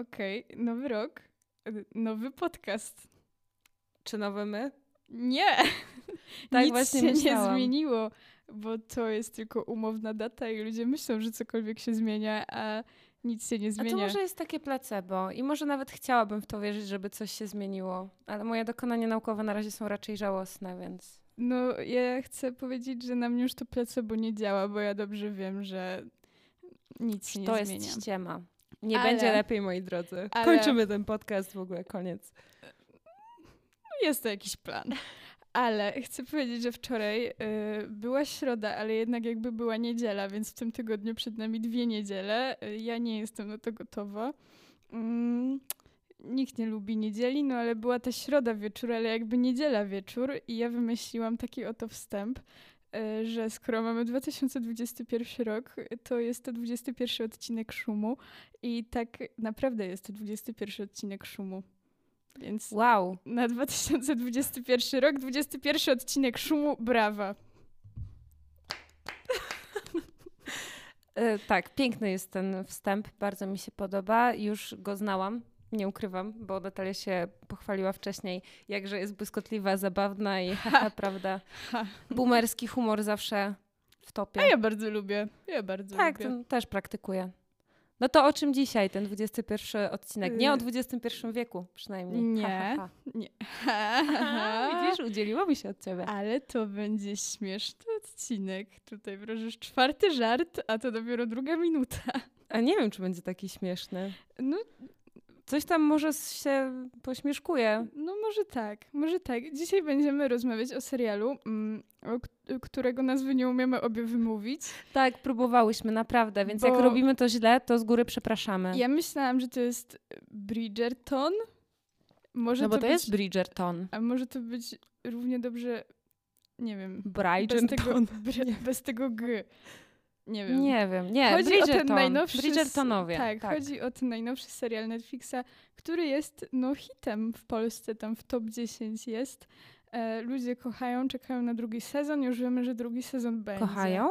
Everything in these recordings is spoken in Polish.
Okej, nowy rok, nowy podcast. Czy nowe my? Nie! Tak Nic właśnie się nie myślałam. zmieniło, bo to jest tylko umowna data i ludzie myślą, że cokolwiek się zmienia, a nic się nie A to zmienia. może jest takie placebo i może nawet chciałabym w to wierzyć, żeby coś się zmieniło. Ale moje dokonania naukowe na razie są raczej żałosne, więc... No, ja chcę powiedzieć, że na mnie już to placebo nie działa, bo ja dobrze wiem, że nic się nie to zmienia. jest ściema. Nie Ale- będzie lepiej, moi drodzy. ale- Kończymy ten podcast w ogóle, koniec. Jest to jakiś plan. Ale chcę powiedzieć, że wczoraj y, była środa, ale jednak jakby była niedziela, więc w tym tygodniu przed nami dwie niedziele. Y, ja nie jestem na to gotowa. Mm, nikt nie lubi niedzieli, no ale była ta środa wieczór, ale jakby niedziela wieczór i ja wymyśliłam taki oto wstęp, że skoro mamy 2021 rok, to jest to 21 odcinek Szumu i tak naprawdę jest to 21 odcinek Szumu. Więc Wow. na 2021 rok, 21 odcinek Szumu, brawa. E, tak, piękny jest ten wstęp, bardzo mi się podoba. Już go znałam, nie ukrywam, bo Natalia się pochwaliła wcześniej, jakże jest błyskotliwa, zabawna i haha, prawda? Boomerski humor zawsze w topie. A ja bardzo lubię, ja bardzo tak, lubię. to też praktykuję. No to o czym dzisiaj ten 21 odcinek? Nie o Y- XXI wieku przynajmniej. Nie. Ha, ha, Nie. ha. Widzisz, udzieliło mi się od ciebie. Ale to będzie śmieszny odcinek. Tutaj wróżysz czwarty żart, a to dopiero druga minuta. A nie wiem, czy będzie taki śmieszny. No, Coś tam może się pośmieszkuje. no może tak, może tak. Dzisiaj będziemy rozmawiać o serialu, mm, którego nazwy nie umiemy obie wymówić. Tak, próbowałyśmy, naprawdę, więc Bo- jak robimy to źle, to z góry przepraszamy. Ja myślałam, że to jest Bridgerton. Może no bo to, być jest Bridgerton. A może to być równie dobrze, nie wiem, bez Bridgerton. tego, br- bez tego G. Nie wiem. Nie wiem, nie, Chodzi o ten Bridgerton. najnowszy... Bridgertonowie. Tak, chodzi o ten najnowszy serial Netflixa, który jest no hitem w Polsce, tam w top 10 jest. E, ludzie kochają, czekają na drugi sezon, już wiemy, że drugi sezon będzie. Kochają?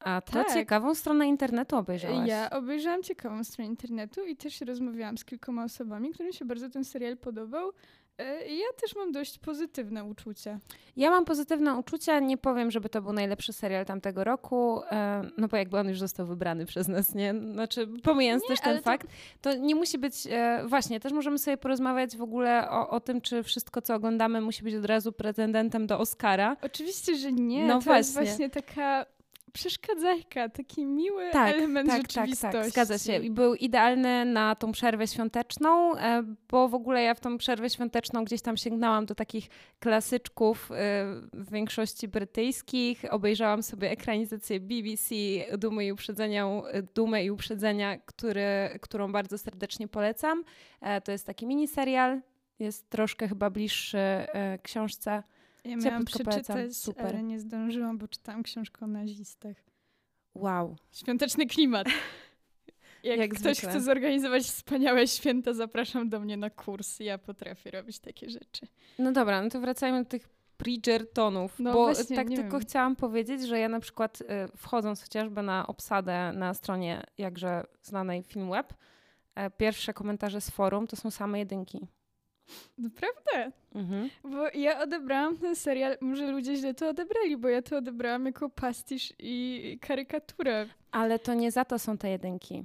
A to Tak. ciekawą stronę internetu obejrzałaś. Ja obejrzałam ciekawą stronę internetu i też rozmawiałam z kilkoma osobami, którym się bardzo ten serial podobał. E, ja też mam dość pozytywne uczucia. Ja mam pozytywne uczucia. Nie powiem, żeby to był najlepszy serial tamtego roku, e, no bo jakby on już został wybrany przez nas, nie? Znaczy, pomijając Nie, też ten to- fakt, to nie musi być, e, właśnie, też możemy sobie porozmawiać w ogóle o, o tym, czy wszystko, co oglądamy, musi być od razu pretendentem do Oscara. Oczywiście, że nie. No to jest właśnie. właśnie taka przeszkadzajka, taki miły Tak, element tak, tak, rzeczywistości. tak, zgadza się. I był idealny na tą przerwę świąteczną, e, bo w ogóle ja w tą przerwę świąteczną gdzieś tam sięgnęłam do takich klasyczków e, w większości brytyjskich. Obejrzałam sobie ekranizację BBC Dumy i Uprzedzenia, Dumę i Uprzedzenia, który, którą bardzo serdecznie polecam. E, To jest taki miniserial, jest troszkę chyba bliższy e, książce. Ja miałam polecam, przeczytać, super. ale nie zdążyłam, bo czytałam książkę o nazistach. Wow. Świąteczny klimat. Jak, Jak ktoś zwykle. chce zorganizować wspaniałe święta, zapraszam do mnie na kurs. Ja potrafię robić takie rzeczy. No dobra, no to wracajmy do tych Bridgertonów, No bo właśnie, tak tylko wiem. chciałam powiedzieć, że ja na przykład y, wchodząc chociażby na obsadę na stronie jakże znanej Filmweb, e, pierwsze komentarze z forum to są same jedynki. Naprawdę. Mhm. Bo ja odebrałam ten serial, może ludzie źle to odebrali, bo ja to odebrałam jako pastisz i karykaturę. Ale to nie za to są te jedynki.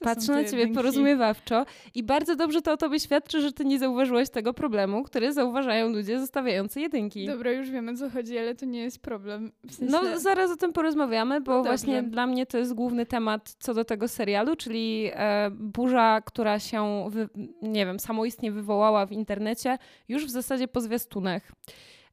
Patrzę na ciebie jedynki? porozumiewawczo i bardzo dobrze to o tobie świadczy, że ty nie zauważyłaś tego problemu, który zauważają ludzie zostawiający jedynki. Dobra, już wiemy o co chodzi, ale to nie jest problem. W sensie... No, zaraz o tym porozmawiamy, bo No właśnie dla mnie to jest główny temat co do tego serialu, czyli e, burza, która się, wy, nie wiem, samoistnie wywołała w internecie już w zasadzie po zwiastunach.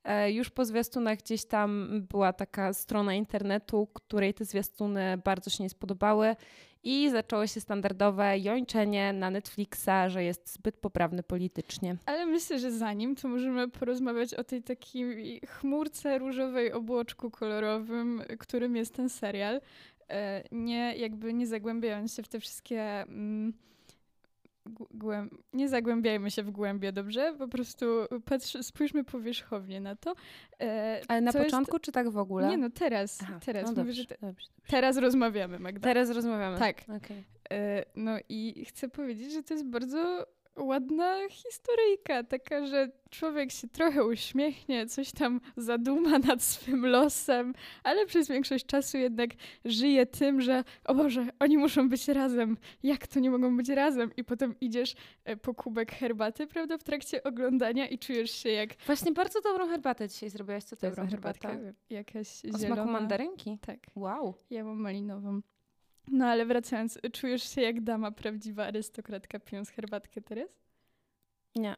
E, już po zwiastunach gdzieś tam była taka strona internetu, której te zwiastuny bardzo się nie spodobały i zaczęło się standardowe jończenie na Netflixa, że jest zbyt poprawny politycznie. Ale myślę, że zanim, to możemy porozmawiać o tej takiej chmurce różowej obłoczku kolorowym, którym jest ten serial. E, Nie, jakby nie zagłębiając się w te wszystkie... Mm, głęb... Nie zagłębiajmy się w głębie, dobrze? Po prostu patrz, spójrzmy powierzchownie na to. E, Ale na co jest- początku czy tak w ogóle? Nie no, teraz. Aha, teraz. no Mówię, dobrze, że te... dobrze. teraz rozmawiamy, Magda. Teraz rozmawiamy. Tak. Okej. E, no i chcę powiedzieć, że to jest bardzo ładna historyjka, taka, że człowiek się trochę uśmiechnie, coś tam zaduma nad swym losem, ale przez większość czasu jednak żyje tym, że o Boże, oni muszą być razem, jak to nie mogą być razem? I potem idziesz e, po kubek herbaty, prawda, w trakcie oglądania i czujesz się jak... Właśnie bardzo dobrą herbatę dzisiaj zrobiłaś. Co to Dobrą jest herbata? jakaś O zielona. smaku mandarynki? Tak. Wow. Ja mam malinową. No ale wracając, czujesz się jak dama prawdziwa arystokratka pijąc herbatkę teraz? Nie.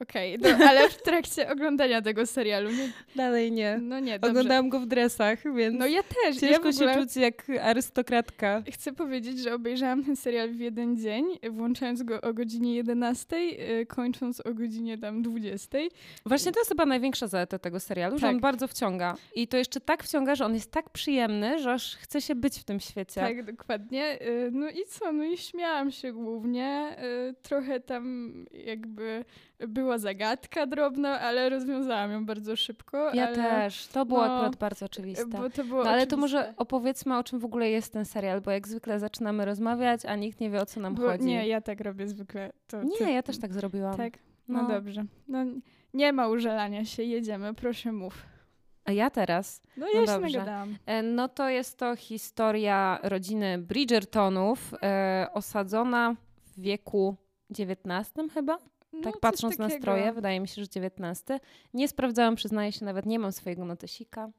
Okej, no, ale w trakcie oglądania tego serialu, nie, Dalej nie. no nie, dobrze. Oglądałam go w dresach, więc No ja też. ciężko ja ogóle się czuć jak arystokratka. Chcę powiedzieć, że obejrzałam ten serial w jeden dzień, włączając go o godzinie 11, y, kończąc o godzinie tam 20. Właśnie to jest chyba największa zaleta tego serialu, że Tak. on bardzo wciąga. I to jeszcze tak wciąga, że on jest tak przyjemny, że aż chce się być w tym świecie. Tak, dokładnie. Y, No i co? No i śmiałam się głównie. Y, Trochę tam jakby była zagadka drobna, ale rozwiązałam ją bardzo szybko. Ja ale, też. To było no, akurat bardzo oczywiste. Bo to było No ale to oczywiste. może opowiedzmy, o czym w ogóle jest ten serial, bo jak zwykle zaczynamy rozmawiać, a nikt nie wie, o co nam Bo, chodzi. nie, ja tak robię zwykle. To, Nie, ty- ja też tak zrobiłam. Tak? No, No. dobrze. No, nie ma użalania się, jedziemy, proszę mów. A ja teraz? No No ja się dobrze. nagadałam. E, No to jest to historia rodziny Bridgertonów, e, osadzona w wieku XIX chyba? No, tak coś patrząc na stroje, wydaje mi się, że XIX. Nie sprawdzałam, przyznaję się, nawet nie mam swojego notesika,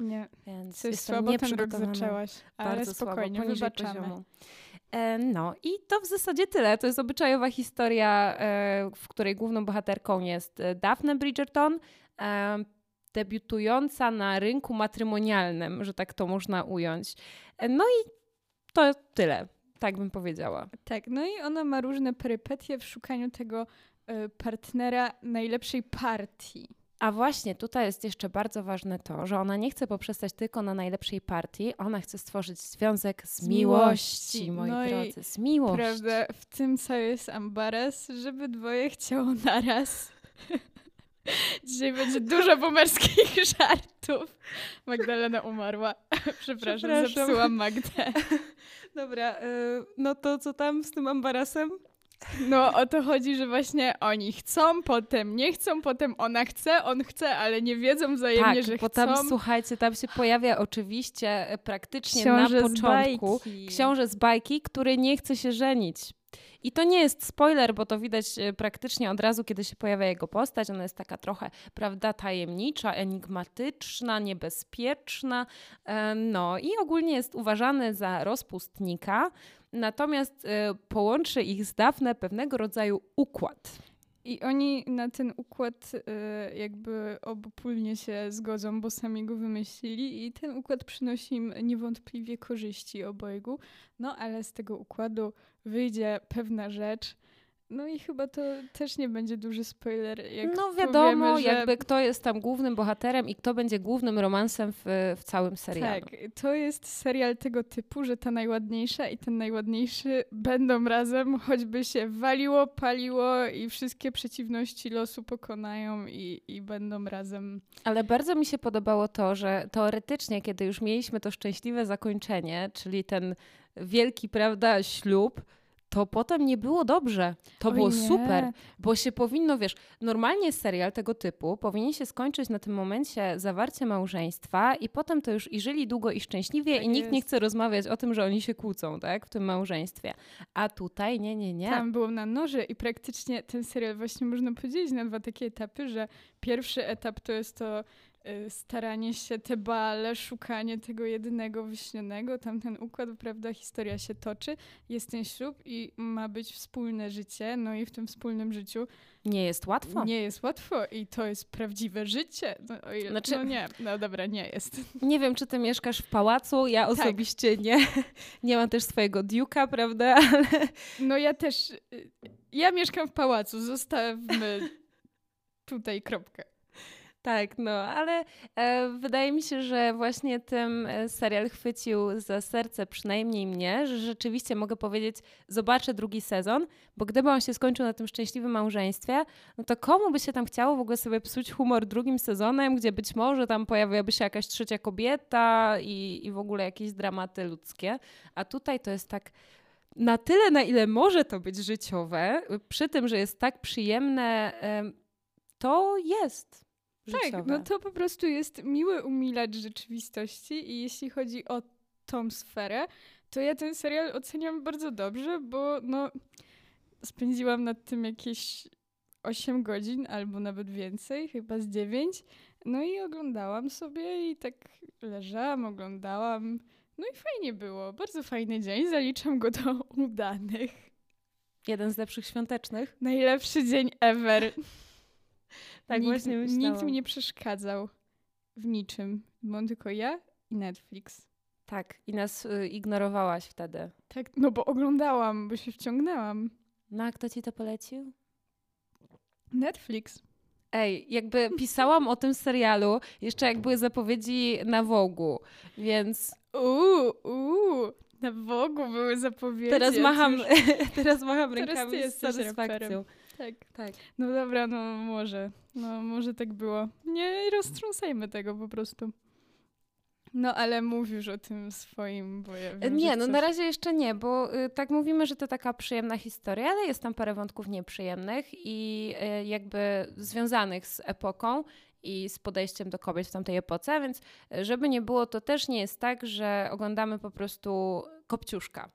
Nie, więc coś jestem słabo ten rok zaczęłaś, ale Bardzo spokojnie, słabo, wybaczamy. poziomu. E, No i to w zasadzie tyle. To jest obyczajowa historia, e, w której główną bohaterką jest e, Daphne Bridgerton, e, debiutująca na rynku matrymonialnym, że tak to można ująć. E, No i to tyle, tak bym powiedziała. Tak, no i ona ma różne perypetie w szukaniu tego partnera najlepszej partii. A właśnie tutaj jest jeszcze bardzo ważne to, że ona nie chce poprzestać tylko na najlepszej partii, ona chce stworzyć związek z, Z miłości, miłości. moi No drodzy, z miłości. Prawda? W tym cały jest ambaras, żeby dwoje chciało naraz. Dzisiaj będzie dużo boomerskich żartów. Magdalena umarła. Przepraszam, Przepraszam. zepsułam Magdę. Dobra, no to co tam z tym ambarasem? No o to chodzi, że właśnie oni chcą, potem nie chcą, potem ona chce, on chce, ale nie wiedzą wzajemnie, tak, że bo chcą. tam słuchajcie, tam się pojawia oczywiście e, praktycznie Książę na z początku bajki. książę z bajki, który nie chce się żenić. I to nie jest spoiler, bo to widać e, praktycznie od razu, kiedy się pojawia jego postać. Ona jest taka trochę, prawda, tajemnicza, enigmatyczna, niebezpieczna. E, No i ogólnie jest uważany za rozpustnika. Natomiast e, połączy ich z Dafne pewnego rodzaju układ. I oni na ten układ y, jakby obopólnie się zgodzą, bo sami go wymyślili i ten układ przynosi im niewątpliwie korzyści obojgu. No ale z tego układu wyjdzie pewna rzecz. No i chyba to też nie będzie duży spoiler. Jak no wiadomo, powiemy, że... jakby kto jest tam głównym bohaterem i kto będzie głównym romansem w, w całym serialu. Tak, to jest serial tego typu, że ta najładniejsza i ten najładniejszy będą razem, choćby się waliło, paliło i wszystkie przeciwności losu pokonają i, i będą razem. Ale bardzo mi się podobało to, że teoretycznie, kiedy już mieliśmy to szczęśliwe zakończenie, czyli ten wielki, prawda, ślub, to potem nie było dobrze. To było nie. super, bo się powinno, wiesz, normalnie serial tego typu powinien się skończyć na tym momencie zawarcie małżeństwa i potem to już i żyli długo i szczęśliwie Tak i nikt nie chce rozmawiać o tym, że oni się kłócą, tak, w tym małżeństwie. A tutaj nie, nie, nie. Tam było na noże i praktycznie ten serial właśnie można podzielić na dwa takie etapy, że pierwszy etap to jest to staranie się, te bale, szukanie tego jedynego wyśnionego, tam ten układ, prawda, historia się toczy, jest ten ślub i ma być wspólne życie, no i w tym wspólnym życiu Nie jest łatwo. nie jest łatwo i to jest prawdziwe życie. No, ile, Znaczy- no nie, no dobra, nie jest. Nie wiem, czy ty mieszkasz w pałacu, ja Tak. osobiście nie. Nie mam też swojego diuka, prawda? Ale No ja też, y, ja mieszkam w pałacu, zostawmy tutaj kropkę. Tak, no, ale e, wydaje mi się, że właśnie tym e, serial chwycił za serce przynajmniej mnie, że rzeczywiście mogę powiedzieć, zobaczę drugi sezon, bo gdyby on się skończył na tym szczęśliwym małżeństwie, no to komu by się tam chciało w ogóle sobie psuć humor drugim sezonem, gdzie być może tam pojawiłaby się jakaś trzecia kobieta i, i w ogóle jakieś dramaty ludzkie. A tutaj to jest tak na tyle, na ile może to być życiowe, przy tym, że jest tak przyjemne, to jest. Życiowe. Tak, no to po prostu jest miły umilacz rzeczywistości i jeśli chodzi o tą sferę, to ja ten serial oceniam bardzo dobrze, bo no spędziłam nad tym jakieś 8 godzin albo nawet więcej, chyba z 9. No i oglądałam sobie i tak leżałam, oglądałam. No i fajnie było, bardzo fajny dzień, zaliczam go do udanych. Jeden z lepszych świątecznych. Najlepszy dzień ever. tak nikt, właśnie myślałam. Nikt mi nie przeszkadzał w niczym, bo tylko ja i Netflix. Tak, i nas y, ignorowałaś wtedy. Tak, no bo oglądałam, bo się wciągnęłam. No a kto ci to polecił? Netflix. Ej, jakby pisałam o tym serialu jeszcze jak były zapowiedzi na Wogu, więc... Uuu, uuu, na Wogu były zapowiedzi. Teraz macham, teraz macham rękami teraz z satysfakcją. Tak. tak. No dobra, no może. No może tak było. Nie roztrząsajmy tego po prostu. No ale mówisz o tym swoim, bo ja wiem, Nie, no coś... na razie jeszcze nie, bo y, tak mówimy, że to taka przyjemna historia, ale jest tam parę wątków nieprzyjemnych i y, jakby związanych z epoką i z podejściem do kobiet w tamtej epoce, więc y, żeby nie było, to też nie jest tak, że oglądamy po prostu kopciuszka.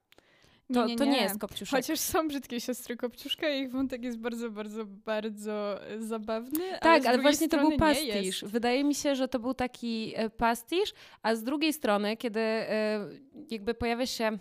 To nie, nie, to nie jest Kopciuszek. Chociaż są brzydkie siostry Kopciuszka i ich wątek jest bardzo, bardzo, bardzo e, zabawny. Tak, ale, ale właśnie to był pastisz. Wydaje mi się, że to był taki e, pastisz, a z drugiej strony, kiedy e, jakby pojawia się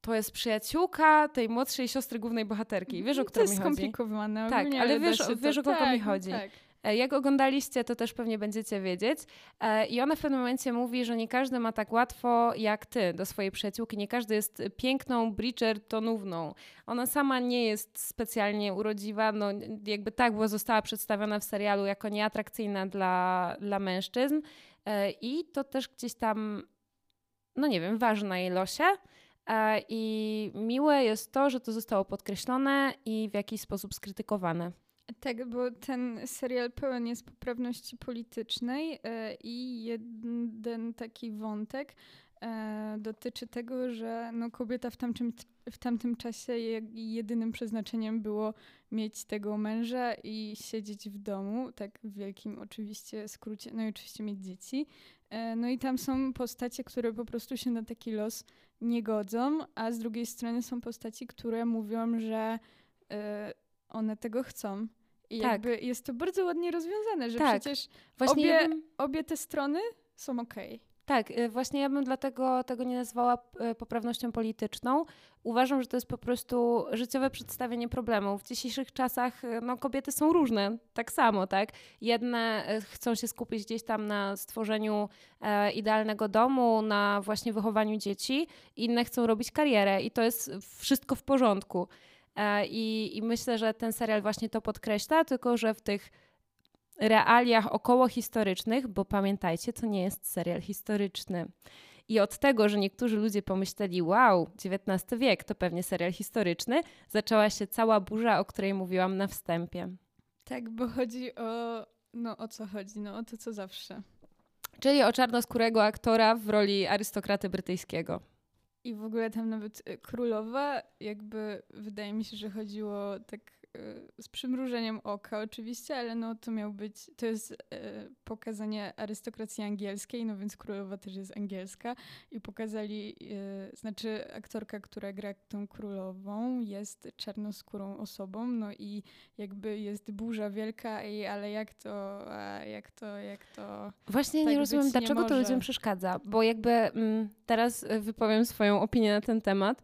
to jest przyjaciółka tej młodszej siostry głównej bohaterki. Wiesz, o którą mi chodzi? To jest skomplikowane. Tak, ale wiesz, wiesz o kogo tak, mi chodzi. Tak. E, jak oglądaliście, to też pewnie będziecie wiedzieć. E, I ona w pewnym momencie mówi, że nie każdy ma tak łatwo jak ty do swojej przyjaciółki. Nie każdy jest piękną Bridgertonówną. Ona sama nie jest specjalnie urodziwa. No, jakby tak, bo została przedstawiona w serialu jako nieatrakcyjna dla, dla mężczyzn. E, I to też gdzieś tam, no nie wiem, ważne na jej losie. I miłe jest to, że to zostało podkreślone i w jakiś sposób skrytykowane. Tak, bo ten serial pełen jest poprawności politycznej e, i jeden taki wątek e, dotyczy tego, że no, kobieta w tamtym, w tamtym czasie jedynym przeznaczeniem było mieć tego męża i siedzieć w domu, tak w wielkim oczywiście skrócie, no i oczywiście mieć dzieci. E, no i tam są postacie, które po prostu się na taki los nie godzą, a z drugiej strony są postaci, które mówią, że one tego chcą. I tak. jakby jest to bardzo ładnie rozwiązane, że tak. przecież właśnie obie, ja bym... obie te strony są okej. Okay. Tak, y, właśnie ja bym dlatego tego nie nazwała y, poprawnością polityczną. Uważam, że to jest po prostu życiowe przedstawienie problemów. W dzisiejszych czasach y, no, kobiety są różne, tak samo, tak? Jedne chcą się skupić gdzieś tam na stworzeniu e, idealnego domu, na właśnie wychowaniu dzieci, inne chcą robić karierę i to jest wszystko w porządku. E, I, I myślę, że ten serial właśnie to podkreśla, tylko że w tych realiach około historycznych, bo pamiętajcie, to nie jest serial historyczny. I od tego, że niektórzy ludzie pomyśleli, wow, XIX wiek to pewnie serial historyczny, zaczęła się cała burza, o której mówiłam na wstępie. Tak, bo chodzi o. No o co chodzi? No o to, co zawsze. Czyli o czarnoskórego aktora w roli arystokraty brytyjskiego. I w ogóle tam nawet y, królowa, jakby wydaje mi się, że chodziło tak z przymrużeniem oka oczywiście, ale no to miał być, to jest y, pokazanie arystokracji angielskiej, no więc królowa też jest angielska i pokazali, y, znaczy aktorka, która gra tą królową jest czarnoskórą osobą, no i jakby jest burza wielka, i, ale jak to, jak to, jak to... Właśnie tak nie rozumiem, dlaczego nie to ludziom przeszkadza, bo jakby mm, teraz wypowiem swoją opinię na ten temat.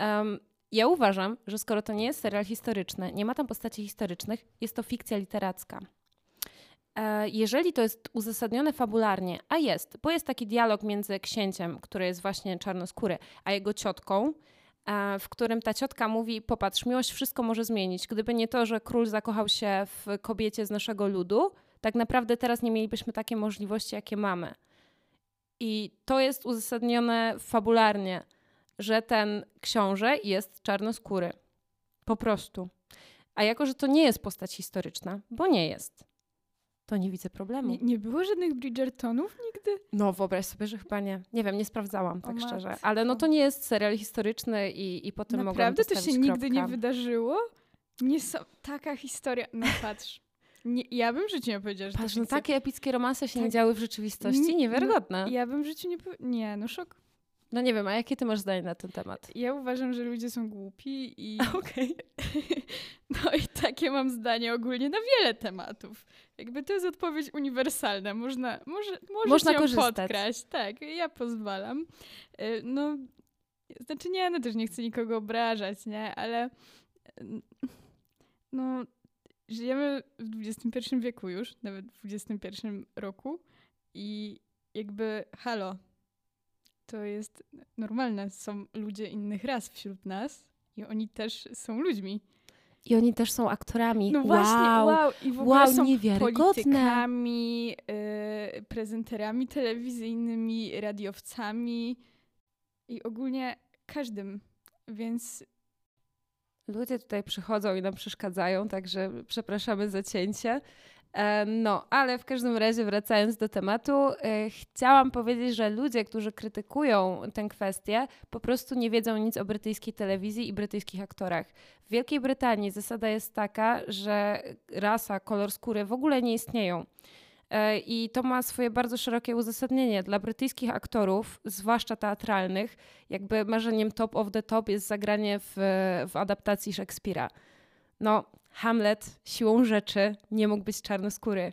Um, ja uważam, że skoro to nie jest serial historyczny, nie ma tam postaci historycznych, jest to fikcja literacka. E, jeżeli to jest uzasadnione fabularnie, a jest, bo jest taki dialog między księciem, który jest właśnie czarnoskóry, a jego ciotką, e, w którym ta ciotka mówi: Popatrz, miłość wszystko może zmienić. Gdyby nie to, że król zakochał się w kobiecie z naszego ludu, tak naprawdę teraz nie mielibyśmy takie możliwości, jakie mamy. I to jest uzasadnione fabularnie, że ten książę jest czarnoskóry. Po prostu. A jako, że to nie jest postać historyczna, bo nie jest, to nie widzę problemu. Nie, nie było żadnych Bridgertonów nigdy? No wyobraź sobie, że chyba nie. Nie wiem, nie sprawdzałam tak O szczerze. matko. Ale no to nie jest serial historyczny i, i potem mogłam Naprawdę to się postawić nigdy nie wydarzyło? Nie są... Taka historia. No patrz. Nie, ja bym w życiu nie powiedziała, że Patrz, no takie epickie romanse się nie Tak. działy w rzeczywistości. Nie- Niewiarygodne. Ja bym w życiu nie... Nie, no szok. No nie wiem, a jakie ty masz zdanie na ten temat? Ja uważam, że ludzie są głupi i... Okej. No i takie mam zdanie ogólnie na wiele tematów. Jakby to jest odpowiedź uniwersalna. Można, może, może Można ją korzystać. podkraść. Tak, ja pozwalam. Y, No, znaczy nie, no też nie chcę nikogo obrażać, nie? Ale no, żyjemy w XXI wieku już, nawet w XXI roku i jakby halo, to jest normalne. Są ludzie innych ras wśród nas i oni też są ludźmi. I oni też są aktorami. No właśnie, wow. wow. I w ogóle Wow, są politykami, y, prezenterami telewizyjnymi, radiowcami i ogólnie każdym. Więc Ludzie tutaj przychodzą i nam przeszkadzają, także przepraszamy za cięcie. E, No, ale w każdym razie wracając do tematu, e, chciałam powiedzieć, że ludzie, którzy krytykują tę kwestię, po prostu nie wiedzą nic o brytyjskiej telewizji i brytyjskich aktorach. W Wielkiej Brytanii zasada jest taka, że rasa, kolor skóry w ogóle nie istnieją. E, I to ma swoje bardzo szerokie uzasadnienie. Dla brytyjskich aktorów, zwłaszcza teatralnych, jakby marzeniem top of the top jest zagranie w, w adaptacji Szekspira. No, Hamlet siłą rzeczy nie mógł być czarnoskóry.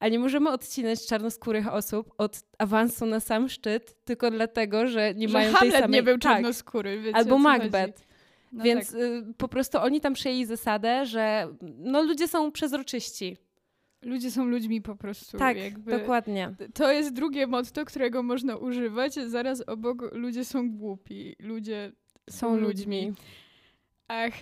Ale nie możemy odcinać czarnoskórych osób od awansu na sam szczyt tylko dlatego, że nie że mają Hamlet tej samej... nie był tak, czarnoskóry, wiecie, Albo Macbeth. No Więc tak. y, po prostu oni tam przyjęli zasadę, że no, ludzie są przezroczyści. Ludzie są ludźmi po prostu. Tak, jakby. dokładnie. To jest drugie motto, którego można używać. Zaraz obok ludzie są głupi. Ludzie Są ludźmi. Ach,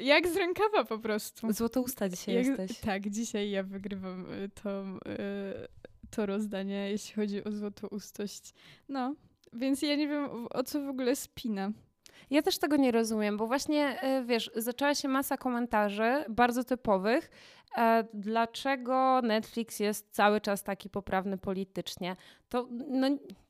jak z rękawa po prostu. Złotousta dzisiaj Jak, jesteś. Tak, dzisiaj ja wygrywam y, to, y, to rozdanie, jeśli chodzi o złotoustość. No, więc ja nie wiem, o co w ogóle spina. Ja też tego nie rozumiem, bo właśnie, e, wiesz, zaczęła się masa komentarzy bardzo typowych. E, dlaczego Netflix jest cały czas taki poprawny politycznie? To no,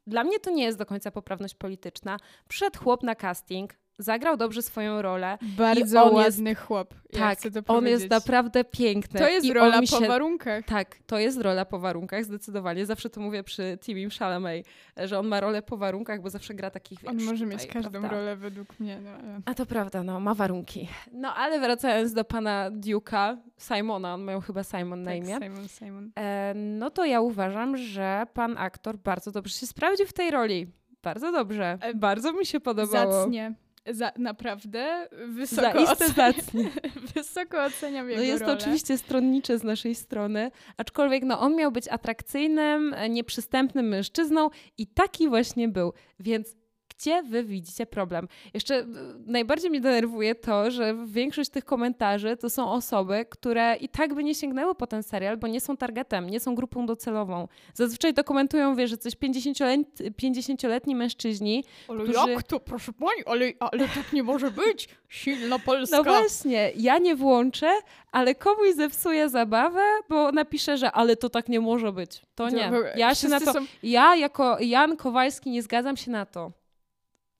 dla mnie to nie jest do końca poprawność polityczna. Przyszedł chłop na casting, zagrał dobrze swoją rolę. Bardzo on jest- ładny chłop. Ja tak, on jest naprawdę piękny. To jest I rola mi po się... warunkach. Tak, to jest rola po warunkach, zdecydowanie. Zawsze to mówię przy Timim Chalamet, że on ma rolę po warunkach, bo zawsze gra takich, wiesz, On może mieć tutaj, każdą prawda? rolę według mnie. No, ale... A to prawda, no, ma warunki. No, ale wracając do pana Duke'a, Simona, on miał chyba Simon na tak, imię, Simon, Simon. e, no to ja uważam, że pan aktor bardzo dobrze się sprawdził w tej roli. Bardzo dobrze. E, bardzo mi się podobało. Zacnie. Za, naprawdę wysoko, oceniam, wysoko oceniam jego No jest to rolę. oczywiście stronnicze z naszej strony, aczkolwiek no, on miał być atrakcyjnym, nieprzystępnym mężczyzną i taki właśnie był. Więc gdzie wy widzicie problem? Jeszcze e, najbardziej mnie denerwuje to, że większość tych komentarzy to są osoby, które i tak by nie sięgnęły po ten serial, bo nie są targetem, nie są grupą docelową. Zazwyczaj to komentują, wiesz, że coś 50-letni 50-letni mężczyźni. Ale którzy- jak to, proszę pani, ale, ale tak nie może być. Silna Polska. No właśnie, ja nie włączę, ale komuś zepsuję zabawę, bo napiszę, że ale to tak nie może być. To nie. Ja się na to, ja jako Jan Kowalski nie zgadzam się na to.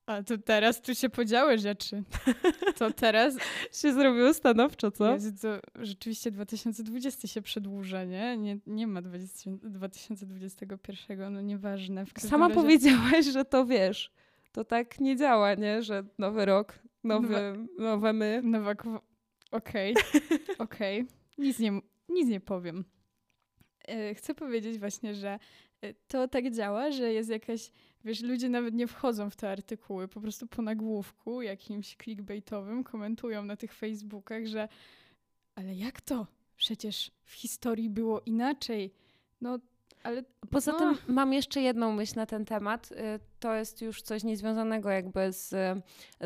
A to teraz tu się podziały rzeczy. To teraz Się zrobiło stanowczo, co? Jezu, to rzeczywiście 2020 się przedłuża, nie? Nie, nie ma 20, 2021, no nieważne. Sama razie, powiedziałaś, że to wiesz. To tak nie działa, nie? Że nowy rok, nowy, nowe my. Nowak, w- okej, okej. Nic, nie, nic nie powiem. E, Chcę powiedzieć właśnie, że e, to tak działa, że jest jakaś, wiesz, ludzie nawet nie wchodzą w te artykuły, po prostu po nagłówku jakimś clickbaitowym komentują na tych Facebookach, że ale jak to? Przecież w historii było inaczej. No Ale Poza no. tym mam jeszcze jedną myśl na ten temat. Y, To jest już coś niezwiązanego jakby z,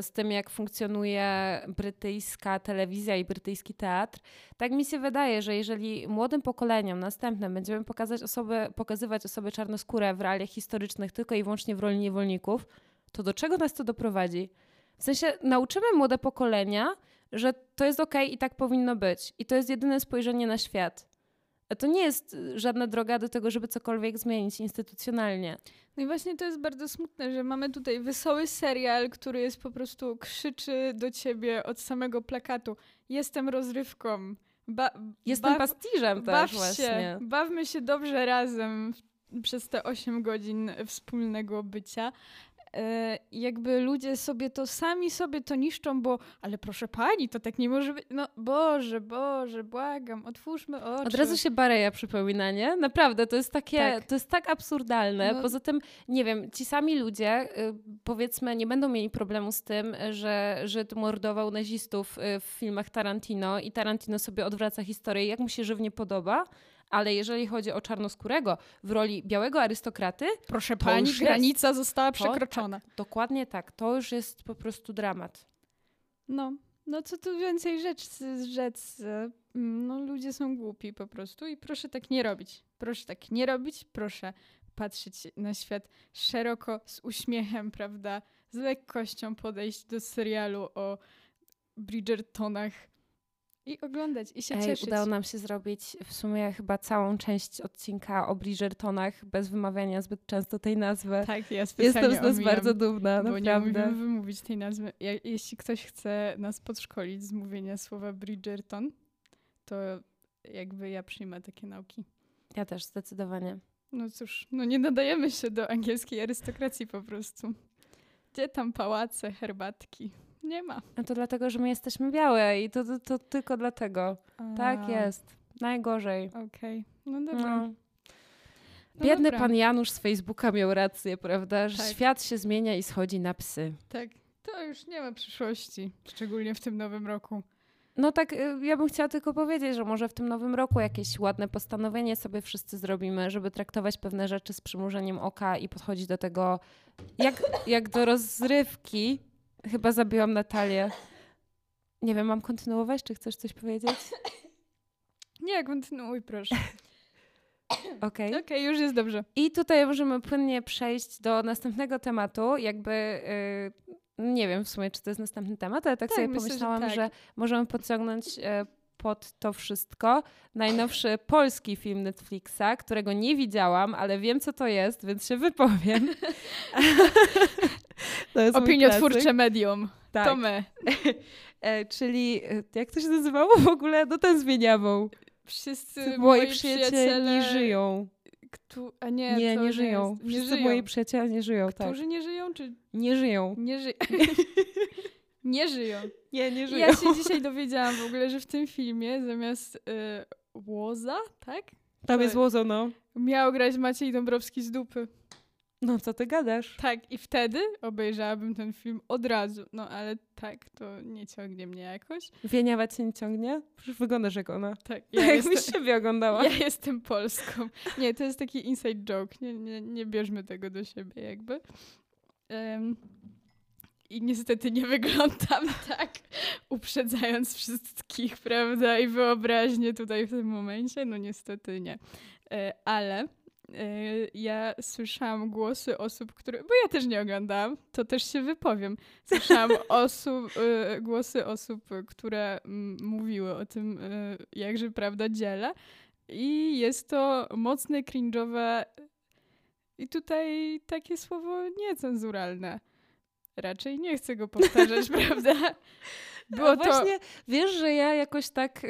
z tym, jak funkcjonuje brytyjska telewizja i brytyjski teatr. Tak mi się wydaje, że jeżeli młodym pokoleniom następnym będziemy pokazać osoby, pokazywać osoby czarnoskóre w realiach historycznych tylko i wyłącznie w roli niewolników, to do czego nas to doprowadzi? W sensie nauczymy młode pokolenia, że to jest okej i tak powinno być. I to jest jedyne spojrzenie na świat. To nie jest y, żadna droga do tego, żeby cokolwiek zmienić instytucjonalnie. No i właśnie to jest bardzo smutne, że mamy tutaj wesoły serial, który jest po prostu krzyczy do ciebie od samego plakatu. Jestem rozrywką. Ba Jestem baw- pastiżem baw też właśnie. się, bawmy się dobrze razem przez te 8 godzin wspólnego bycia. E, jakby ludzie sobie to sami sobie to niszczą, bo ale proszę pani, to tak nie może być. No Boże, Boże, błagam, otwórzmy oczy. Od razu się Bareja przypomina, nie? Naprawdę, to jest takie, Tak. to jest tak absurdalne. No. Poza tym, nie wiem, ci sami ludzie, y, powiedzmy, nie będą mieli problemu z tym, że Żyd mordował nazistów y, w filmach Tarantino i Tarantino sobie odwraca historię, jak mu się żywnie podoba. Ale jeżeli chodzi o czarnoskórego w roli białego arystokraty, Proszę To pani, już jest. granica została To przekroczona. dokładnie tak, to już jest po prostu dramat. No, no co tu więcej rzecz, rzec. mm, No ludzie są głupi po prostu i proszę tak nie robić. Proszę tak nie robić, proszę patrzeć na świat szeroko, z uśmiechem, prawda? Z lekkością podejść do serialu o Bridgertonach i oglądać i się Ej, cieszyć. udało nam się zrobić w sumie chyba całą część odcinka o Bridgertonach bez wymawiania zbyt często tej nazwy. Tak, ja specjalnie Jestem z nas omijam, bardzo dumna, bo nie naprawdę. umiem wymówić tej nazwy. Ja, jeśli ktoś chce nas podszkolić z mówienia słowa Bridgerton, to jakby ja przyjmę takie nauki. Ja też, zdecydowanie. No cóż, no nie nadajemy się do angielskiej arystokracji po prostu. Gdzie tam pałace, herbatki? Nie ma. No to dlatego, że my jesteśmy białe i to, to, to tylko dlatego. Tak A, jest. Najgorzej. Okej, no dobra. No. No Biedny dobra. pan Janusz z Facebooka miał rację, prawda? Że Tak. świat się zmienia i schodzi na psy. Tak, to już nie ma przyszłości, szczególnie w tym nowym roku. No tak, y, ja bym chciała tylko powiedzieć, że może w tym nowym roku jakieś ładne postanowienie sobie wszyscy zrobimy, żeby traktować pewne rzeczy z przymrużeniem oka i podchodzić do tego jak, jak do rozrywki. Chyba zabiłam Natalię. Nie wiem, mam kontynuować, czy chcesz coś powiedzieć? Nie, kontynuuj proszę. Okej. Okej, już jest dobrze. I tutaj możemy płynnie przejść do następnego tematu. Jakby y, nie wiem w sumie, czy to jest następny temat, ale tak, Tak, sobie myślę, że pomyślałam, tak. że możemy podciągnąć e, pod to wszystko najnowszy polski film Netflixa, którego nie widziałam, ale wiem, co to jest, więc się wypowiem. to jest Opiniotwórcze medium. Tak. To my. E, czyli, e, jak to się nazywało w ogóle? No ten zmieniawą. Wszyscy Moi przyjaciele nie żyją. A nie, Nie, nie żyją. Nie Wszyscy żyją. moi przyjaciele nie żyją, tak. Którzy nie żyją, czy Nie żyją. nie żyją? nie żyją. Nie, nie Ja się dzisiaj dowiedziałam w ogóle, że w tym filmie zamiast y, Łoza, tak? Tam to- jest łozo, no. Miał grać Maciej Dąbrowski z dupy. No co ty gadasz? Tak, i wtedy obejrzałabym ten film od razu. No ale tak, to nie ciągnie mnie jakoś. Wieniawa cię nie ciągnie? Przecież wyglądasz jak ona. Tak, Ja Jakbyś jestem, siebie oglądała. ja jestem Polską. Nie, to jest taki inside joke. Nie, nie, nie bierzmy tego do siebie jakby. Em, I niestety nie wyglądam tak, uprzedzając wszystkich, prawda? I wyobraźnię tutaj w tym momencie. No niestety nie. E, Ale e, ja słyszałam głosy osób, które. Bo ja też nie oglądałam, to też się wypowiem. Słyszałam osób, e, głosy osób, które mówiły o tym, jakże prawda dziele. I jest to mocne, cringe'owe. I tutaj takie słowo niecenzuralne. Raczej nie chcę go powtarzać, prawda? Było to. Właśnie, wiesz, że ja jakoś tak,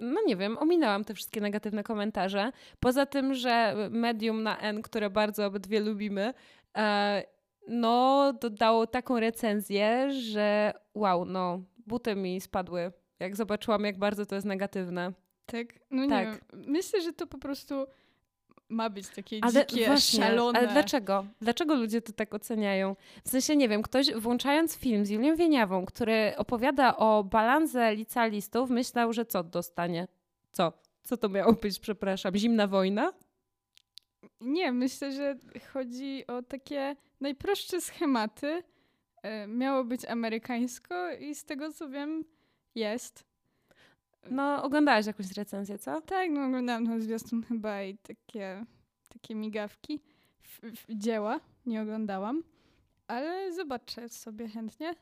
no nie wiem, ominęłam te wszystkie negatywne komentarze. Poza tym, że medium na N, które bardzo obydwie lubimy, e, no dodało taką recenzję, że wow, no buty mi spadły, jak zobaczyłam, jak bardzo to jest negatywne. Tak, no nie Tak. wiem. Myślę, że to po prostu ma być takie Ale dzikie, właśnie, szalone. ale dlaczego? Dlaczego ludzie to tak oceniają? W sensie, nie wiem, ktoś włączając film z Julią Wieniawą, który opowiada o balanse licealistów, myślał, że co dostanie? Co? Co to miało być, przepraszam, zimna wojna? Nie, myślę, że chodzi o takie najprostsze schematy. E, miało być amerykańsko i z tego co wiem, jest. No, oglądałaś jakąś recenzję, co? Tak, no oglądałam tą zwiastun chyba i takie, takie migawki. W, w, dzieła nie oglądałam, ale zobaczę sobie chętnie.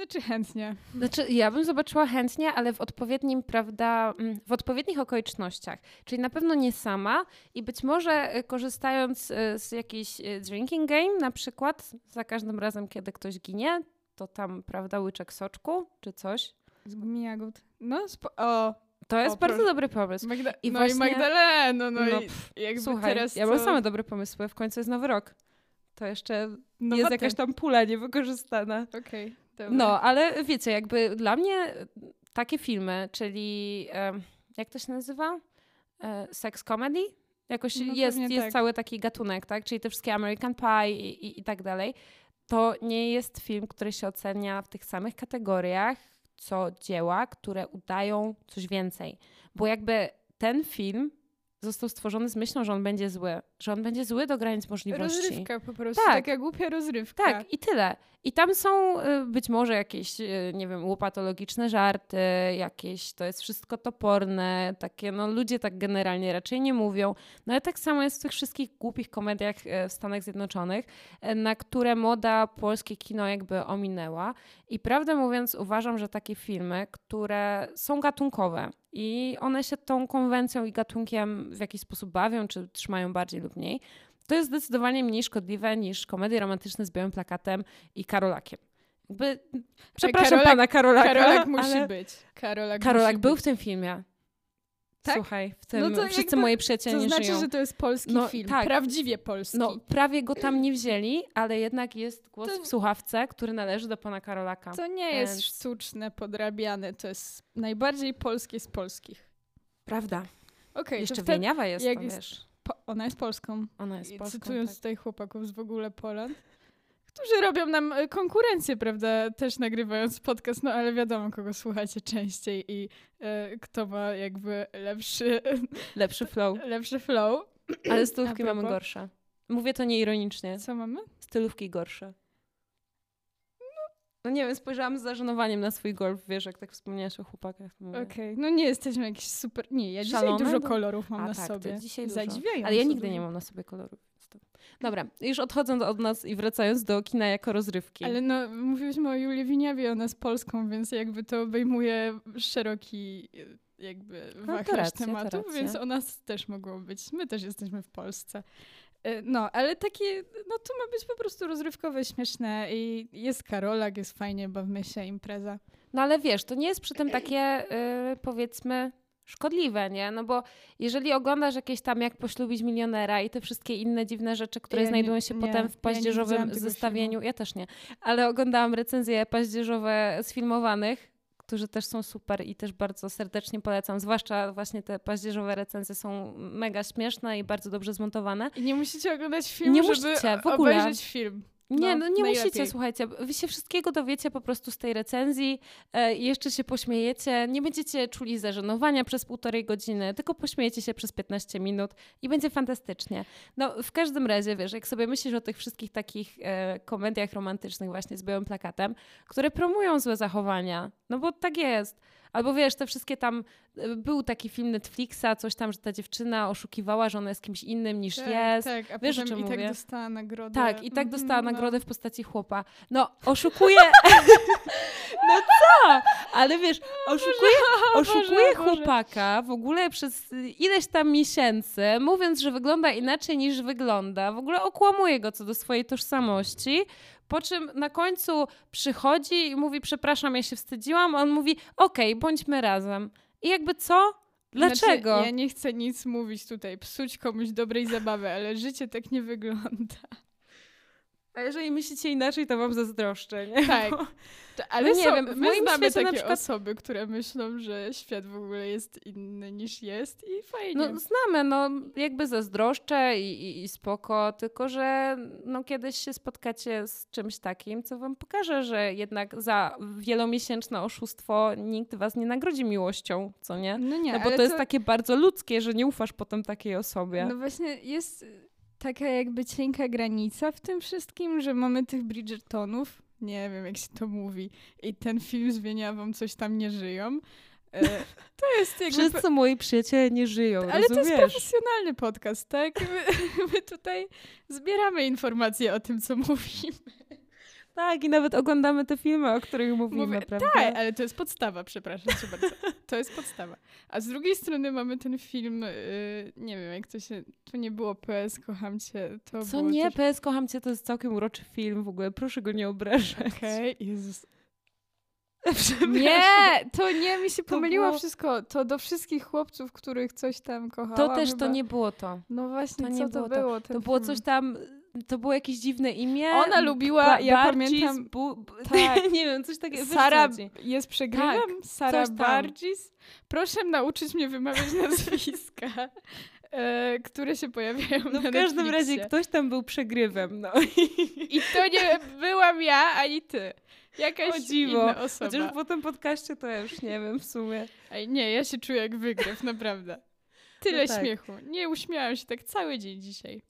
Znaczy chętnie. Znaczy, ja bym zobaczyła chętnie, ale w odpowiednim, prawda, mm, w odpowiednich okolicznościach. Czyli na pewno nie sama i być może y, korzystając y, z jakiejś y, drinking game na przykład, za każdym razem, kiedy ktoś ginie, to tam, prawda, łyczek soczku czy coś. Z gumi jagód. No, spo- o. To jest O, bardzo proszę. dobry pomysł. Magda- I no właśnie- i Magdaleno, no, No, i jakby Słuchaj, teraz ja mam co? same dobre pomysły, w końcu jest nowy rok. To jeszcze No jest jakaś tam pula niewykorzystana. Okej, dobra. No, ale wiecie, jakby dla mnie takie filmy, czyli em, jak to się nazywa? E, sex comedy? Jakoś No jest, jest tak. cały taki gatunek, tak? Czyli te wszystkie American Pie i, i, i tak dalej. To nie jest film, który się ocenia w tych samych kategoriach, co dzieła, które udają coś więcej. Bo jakby ten film został stworzony z myślą, że on będzie zły. Że on będzie zły do granic możliwości. Rozrywka po prostu, Tak. taka głupia rozrywka. Tak, i tyle. I tam są y, być może jakieś, y, nie wiem, łopatologiczne żarty, jakieś, to jest wszystko toporne, takie, no ludzie tak generalnie raczej nie mówią. No ale tak samo jest w tych wszystkich głupich komediach e, w Stanach Zjednoczonych, na które moda polskie kino jakby ominęła. I prawdę mówiąc uważam, że takie filmy, które są gatunkowe i one się tą konwencją i gatunkiem w jakiś sposób bawią, czy trzymają bardziej lub mniej, to jest zdecydowanie mniej szkodliwe niż komedie romantyczne z białym plakatem i Karolakiem. Jakby, przepraszam Karolak- pana Karolaka, Karolak musi ale być. Karolak, Karolak musi był być. w tym filmie. Tak? Słuchaj, w tym No to wszyscy jakby- moi przyjaciele To znaczy, żyją. że to jest polski No, film. tak. Prawdziwie polski. No, prawie go tam nie wzięli, ale jednak jest głos To- w słuchawce, który należy do pana Karolaka. to nie jest sztuczne, podrabiane. To jest najbardziej polskie z polskich. Prawda. Okej, Jeszcze wtedy... Wieniawa jest, jak to jest wiesz. Po... Ona jest polską. Ona jest polską. cytując tak. tutaj chłopaków z w ogóle Poland, którzy robią nam e, konkurencję, prawda, też nagrywając podcast, no ale wiadomo, kogo słuchacie częściej i e, kto ma jakby lepszy, Lepszy flow. lepszy flow. Ale stylówki mamy gorsze. Mówię to nieironicznie. Co mamy? Stylówki gorsze. No nie wiem, spojrzałam z zażenowaniem na swój golf, wiesz, jak tak wspomniałaś o chłopakach. Okej, no nie jesteśmy jakieś super, nie, ja dzisiaj Szalone? dużo No- kolorów mam A na tak, sobie. dzisiaj dużo. Zadziwiająco Ale ja nigdy dużo. nie mam na sobie kolorów. Dobra, już odchodząc od nas i wracając do kina jako rozrywki. Ale no, mówiliśmy o Julii Winiawie, ona jest Polską, więc jakby to obejmuje szeroki e, jakby No, wachlarz racja, tematów, więc o nas też mogło być. My też jesteśmy w Polsce. E, No, ale takie, no to ma być po prostu rozrywkowe, śmieszne i jest Karolak, jest fajnie, bawmy się, impreza. No ale wiesz, to nie jest przy tym takie, y, powiedzmy, szkodliwe, nie? No bo jeżeli oglądasz jakieś tam jak poślubić milionera i te wszystkie inne dziwne rzeczy, które Ja nie- znajdują się nie, potem ja w paździerzowym tego zestawieniu, ja też nie, ale oglądałam recenzje paździerzowe sfilmowanych, którzy też są super i też bardzo serdecznie polecam, zwłaszcza właśnie te paździerzowe recenzje są mega śmieszne i bardzo dobrze zmontowane. I nie musicie oglądać filmu, Nie żeby musicie, w ogóle. obejrzeć film. Nie, No, no, nie najlepiej. musicie, słuchajcie. Wy się wszystkiego dowiecie po prostu z tej recenzji e, i jeszcze się pośmiejecie. Nie będziecie czuli zażenowania przez półtorej godziny, tylko pośmiejecie się przez 15 minut i będzie fantastycznie. No, w każdym razie, wiesz, jak sobie myślisz o tych wszystkich takich e, komediach romantycznych właśnie z białym plakatem, które promują złe zachowania, no bo tak jest. Albo wiesz, te wszystkie tam, e, był taki film Netflixa, coś tam, że ta dziewczyna oszukiwała, że ona jest kimś innym niż tak, jest. Tak, a Wiesz, potem i tak mówię? dostała nagrodę. Tak, i tak Mhm, dostała no. nagrodę w postaci chłopa. No, oszukuje. no co? Ale wiesz, oszukuje, oszukuje chłopaka w ogóle przez y, ileś tam miesięcy, mówiąc, że wygląda inaczej niż wygląda. W ogóle okłamuje go co do swojej tożsamości. Po czym na końcu przychodzi i mówi: Przepraszam, ja się wstydziłam. A on mówi: Okej, bądźmy razem. I jakby co? Dlaczego? Znaczy, ja nie chcę nic mówić tutaj, psuć komuś dobrej zabawy, ale życie tak nie wygląda. A jeżeli myślicie inaczej, to wam zazdroszczę, nie? Tak. To, ale nie są, wiem, my znamy takie przykład- osoby, które myślą, że świat w ogóle jest inny niż jest i fajnie. No znamy, no jakby zazdroszczę i, i, i spoko, tylko że no kiedyś się spotkacie z czymś takim, co wam pokaże, że jednak za wielomiesięczne oszustwo nikt was nie nagrodzi miłością, co nie? no nie, No bo ale to jest takie bardzo ludzkie, że nie ufasz potem takiej osobie. No właśnie jest... taka jakby cienka granica w tym wszystkim, że mamy tych Bridgertonów, nie wiem jak się to mówi, i ten film zmienia wam coś tam nie żyją. E, to jest jakby... Wszyscy moi przyjaciele nie żyją, Ale rozumiesz? to jest profesjonalny podcast, tak? My, my tutaj zbieramy informacje o tym, co mówimy. Tak, i nawet oglądamy te filmy, o których mówimy, Mówię, prawda? Tak, ale to jest podstawa, przepraszam cię bardzo. To jest podstawa. A z drugiej strony mamy ten film, yy, nie wiem, jak to się, to nie było PS, kocham cię. To Co nie, coś... PS Kocham Cię to jest całkiem uroczy film w ogóle, proszę go nie obrażać. Okej, okay. Jezus. Nie, to nie, mi się To pomyliło było- wszystko. To do wszystkich chłopców, których coś tam kochałam. To też chyba. to nie było to. No właśnie, to nie co było to to. było? ten To było coś tam, to było jakieś dziwne imię. Ona lubiła, Ba- ja pamiętam, Bu, Tak. nie wiem, coś takiego. Sara jest przegrywem? Sara coś tam. Bargis? Proszę nauczyć mnie wymawiać nazwiska, e, które się pojawiają No na w każdym Netflixie. razie ktoś tam był przegrywem, no. I to nie byłam ja, ani ty. Jakaś O dziwo. inna osoba. Chociaż po tym podcaście to ja już nie wiem w sumie. Ej, nie, ja się czuję jak wygryw, naprawdę. Tyle No tak. śmiechu. Nie uśmiałam się tak cały dzień dzisiaj.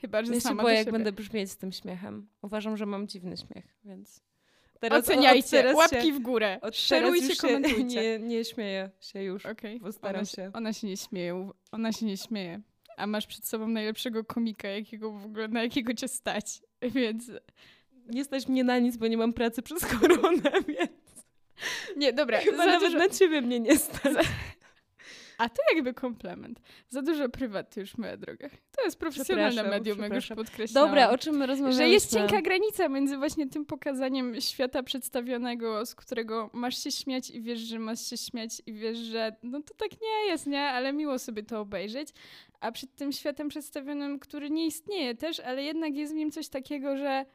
Chyba, że Ja się sama boję, do jak siebie. będę brzmieć z tym śmiechem. Uważam, że mam dziwny śmiech, więc... Oceniajcie, od teraz łapki się, w górę, od teraz szerujcie, się komentujcie. Nie, nie śmieję się już, Okej, bo staram ona, się. ona się nie śmieje, ona się nie śmieje. A masz przed sobą najlepszego komika, jakiego w ogóle, na jakiego cię stać. Więc Nie stać mnie na nic, bo nie mam pracy przez koronę, więc nie, dobra. chyba nawet dużo... na ciebie mnie nie stać. A to jakby komplement. Za dużo prywaty już, moja droga. To jest profesjonalne medium, jak już podkreślałam. Dobra, o czym my rozmawiamy? Że jest cienka granica między właśnie tym pokazaniem świata przedstawionego, z którego masz się śmiać i wiesz, że masz się śmiać i wiesz, że no to tak nie jest, nie? Ale miło sobie to obejrzeć. A przed tym światem przedstawionym, który nie istnieje też, ale jednak jest w nim coś takiego, że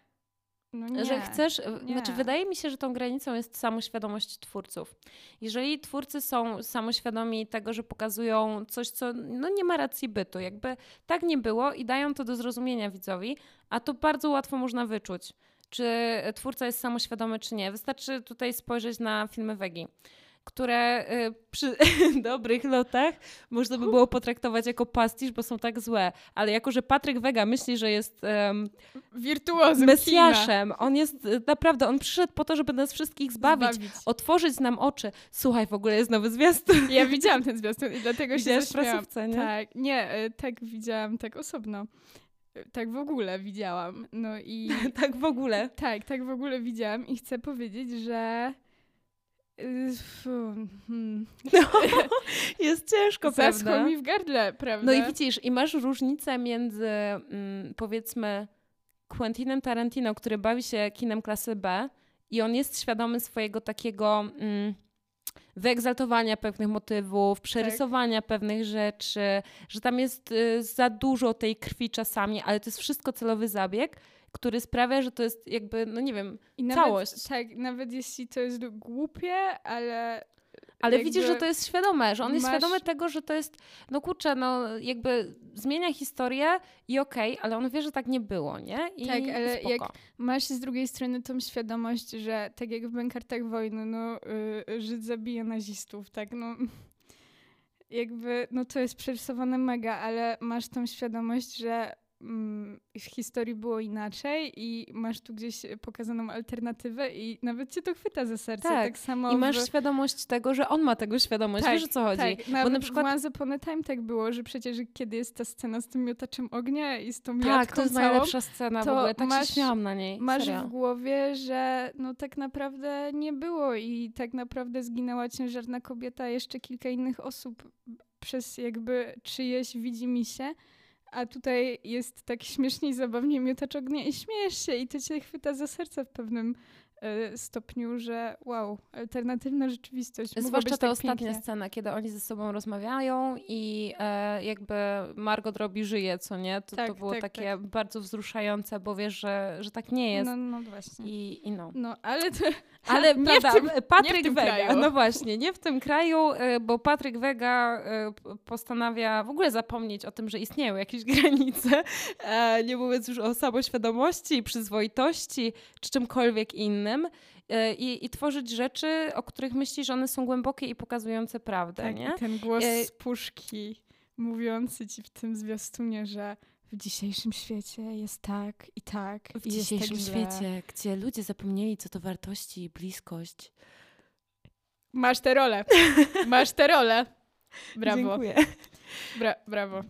no nie. Że chcesz, nie. znaczy wydaje mi się, że tą granicą jest samoświadomość twórców. Jeżeli twórcy są samoświadomi tego, że pokazują coś, co no nie ma racji bytu, jakby tak nie było i dają to do zrozumienia widzowi, a to bardzo łatwo można wyczuć, czy twórca jest samoświadomy, czy nie. Wystarczy tutaj spojrzeć na filmy Wegi które y, przy dobrych lotach można by było potraktować jako pastisz, bo są tak złe. Ale jako, że Patryk Wega myśli, że jest em, Wirtuozem kina. Mesjaszem. On jest y, naprawdę, on przyszedł po to, żeby nas wszystkich zbawić, Zbawić. otworzyć nam oczy. Słuchaj, w ogóle jest nowy zwiastun. Ja widziałam ten zwiastun i dlatego się Widziałaś w zaśmiałam. prasówce, nie? Tak, nie, e, tak widziałam, tak osobno. E, Tak w ogóle widziałam. No i tak w ogóle. tak, tak w ogóle widziałam i chcę powiedzieć, że y, fu, hmm, Jest ciężko, zaschło prawda? mi w gardle, prawda? No i widzisz, i masz różnicę między mm, powiedzmy Quentinem Tarantino, który bawi się kinem klasy B i on jest świadomy swojego takiego mm, wyegzaltowania pewnych motywów, przerysowania pewnych rzeczy, że tam jest y, za dużo tej krwi czasami, ale to jest wszystko celowy zabieg, który sprawia, że to jest jakby, no nie wiem, nawet, całość. Tak, nawet jeśli to jest głupie, ale Ale widzisz, że to jest świadome, że on jest masz- świadomy tego, że to jest, no kurczę, no jakby zmienia historię i okej, ale on wie, że tak nie było, nie? I Tak, ale spoko. jak masz z drugiej strony tą świadomość, że tak jak w Bękartach Wojny, no y, Żyd zabija nazistów, tak, no jakby, no to jest przerysowane mega, ale masz tą świadomość, że w historii było inaczej i masz tu gdzieś pokazaną alternatywę i nawet cię to chwyta za serce. Tak, Tak, samo I masz w... świadomość tego, że on ma tego świadomość, Tak, wiesz o co chodzi? Tak, nawet na przykład- w Once Upon a Time tak było, że przecież kiedy jest ta scena z tym miotaczem ognia i z tą Tak, jatką to jest całą, najlepsza scena w to ogóle, tak masz- się śmiałam na niej, Masz serio. w głowie, że no tak naprawdę nie było i tak naprawdę zginęła ciężarna kobieta, jeszcze kilka innych osób przez jakby czyjeś widzimisię, a tutaj jest tak śmiesznie i zabawnie miotacz ognia i śmiejesz się i to cię chwyta za serce w pewnym stopniu, że wow, alternatywna rzeczywistość. Zwłaszcza być ta tak ostatnia pięknie. scena, kiedy oni ze sobą rozmawiają i e, jakby Margot robi żyje, co nie? To, to Tak, było tak, takie bardzo wzruszające, bo wiesz, że, że tak nie jest. No, no właśnie. I, I no. No, ale to, Ale Nie prawda, tym- Patryk nie kraju. no właśnie, nie w tym kraju, y, bo Patryk Wega p- postanawia w ogóle zapomnieć o tym, że istnieją jakieś granice, e, nie mówiąc już o samoświadomości, przyzwoitości czy czymkolwiek innym. Y, I, I tworzyć rzeczy, o których myśli, że one są głębokie i pokazujące prawdę, tak, nie? i ten głos E, z puszki mówiący ci w tym zwiastunie, że w dzisiejszym świecie jest tak i tak. W i dzisiejszym jest tak źle. świecie, gdzie ludzie zapomnieli, co to wartości i bliskość. Masz tę rolę. Masz tę rolę. Brawo. Dziękuję. Bra brawo.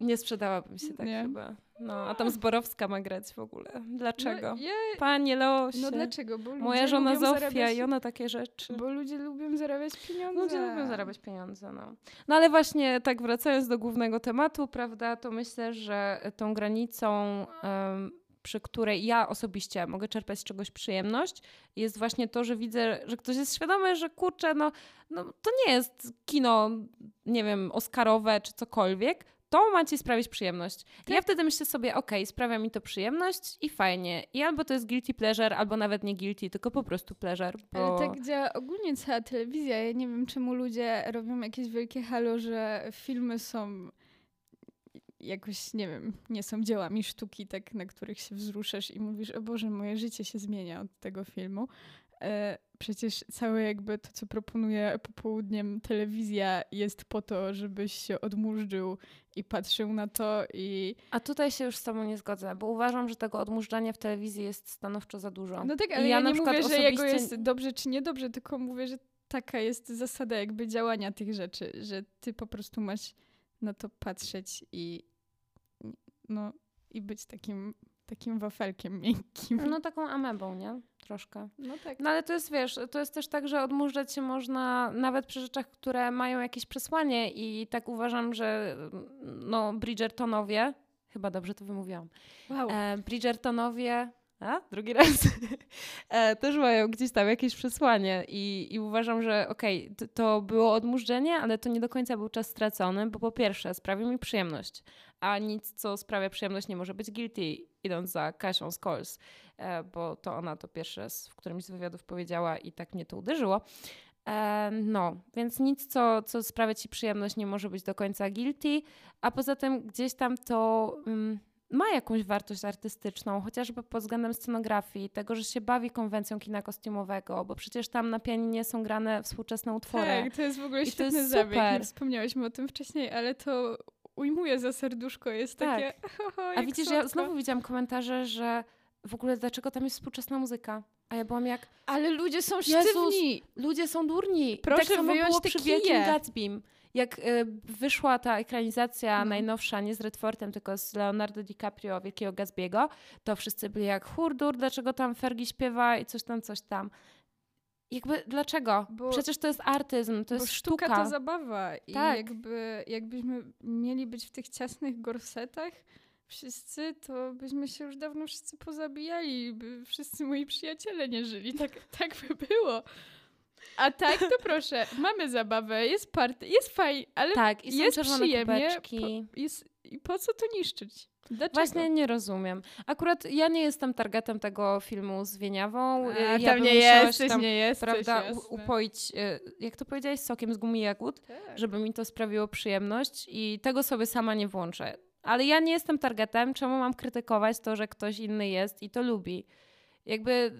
Nie sprzedałabym się tak Nie. chyba. No, a tam Zborowska ma grać w ogóle. Dlaczego? No, ja, Panie Losie. no dlaczego? Bo Moja żona Zofia zarabiać, i ona takie rzeczy. Bo ludzie lubią zarabiać pieniądze. Ludzie lubią zarabiać pieniądze, no. No ale właśnie tak wracając do głównego tematu, prawda, to myślę, że tą granicą, em, przy której ja osobiście mogę czerpać z czegoś przyjemność, jest właśnie to, że widzę, że ktoś jest świadomy, że kurczę, no, no to nie jest kino, nie wiem, oscarowe czy cokolwiek, to ma ci sprawić przyjemność. I ja wtedy myślę sobie, okej, sprawia mi to przyjemność i fajnie. I albo to jest guilty pleasure, albo nawet nie guilty, tylko po prostu pleasure. Bo... Ale tak działa ogólnie cała telewizja. Ja nie wiem, czemu ludzie robią jakieś wielkie halo, że filmy są jakoś, nie wiem, nie są dziełami sztuki, tak, na których się wzruszasz i mówisz, o Boże, moje życie się zmienia od tego filmu. Przecież całe jakby to, co proponuje popołudniem telewizja jest po to, żebyś się odmurzył i patrzył na to i... A tutaj się już z tobą nie zgodzę, bo uważam, że tego odmurzania w telewizji jest stanowczo za dużo. No tak, I ale ja, na nie mówię, że jego osobiście- jest dobrze czy niedobrze, tylko mówię, że taka jest zasada jakby działania tych rzeczy, że ty po prostu masz na to patrzeć i no i być takim, takim wafelkiem miękkim. No taką amebą, nie? Troszkę. No tak. No ale to jest, wiesz, to jest też tak, że odmurzać się można nawet przy rzeczach, które mają jakieś przesłanie i tak uważam, że no Bridgertonowie, chyba dobrze to wymówiłam, Wow. e, Bridgertonowie, a drugi raz, e, też mają gdzieś tam jakieś przesłanie i, i uważam, że okej, to, to było odmurzenie, ale to nie do końca był czas stracony, bo po pierwsze sprawił mi przyjemność, a nic, co sprawia przyjemność nie może być guilty, idąc za Kasią Scholes, e, bo to ona to pierwszy raz w którymś z wywiadów powiedziała i tak mnie to uderzyło. E, no, więc nic, co, co sprawia ci przyjemność, nie może być do końca guilty, a poza tym gdzieś tam to mm, ma jakąś wartość artystyczną, chociażby pod względem scenografii, tego, że się bawi konwencją kina kostiumowego, bo przecież tam na pianinie są grane współczesne utwory. Tak, to jest w ogóle I to świetny jest zabieg. Nie super. wspomniałyśmy o tym wcześniej, ale to ujmuje za serduszko, jest Tak. takie A widzisz, ja znowu widziałam komentarze, że w ogóle dlaczego tam jest współczesna muzyka? A ja byłam jak, Ale ludzie są Jezus, sztywni! ludzie są durni. Proszę tak samo wyjąć było te przy. Wielkim Gatsbym. Jak y, wyszła ta ekranizacja No. najnowsza, nie z Redfordem, tylko z Leonardo DiCaprio, Wielkiego Gatsby'ego, to wszyscy byli jak hurdur, dlaczego tam Fergie śpiewa i coś tam, coś tam. Jakby, dlaczego? Bo- Przecież to jest artyzm, to jest sztuka, sztuka. to zabawa i Tak. jakby, jakbyśmy mieli być w tych ciasnych gorsetach wszyscy, to byśmy się już dawno wszyscy pozabijali, by wszyscy moi przyjaciele nie żyli. Tak, tak by było. A tak to proszę, mamy zabawę, jest party, jest fajnie, ale Tak, i są jest czerwone przyjemnie, kubeczki. jest, i po co to niszczyć? Dlaczego? Właśnie nie rozumiem. Akurat ja nie jestem targetem tego filmu z Wieniawą. A, ja tam nie jesteś, tam, nie jesteś, prawda, jasne. upoić, y, jak to powiedziałeś, sokiem z gumi jagód, Tak. żeby mi to sprawiło przyjemność i tego sobie sama nie włączę. Ale ja nie jestem targetem, czemu mam krytykować to, że ktoś inny jest i to lubi. Jakby